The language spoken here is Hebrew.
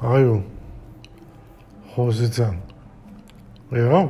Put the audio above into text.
还有，或是这样，哎呦。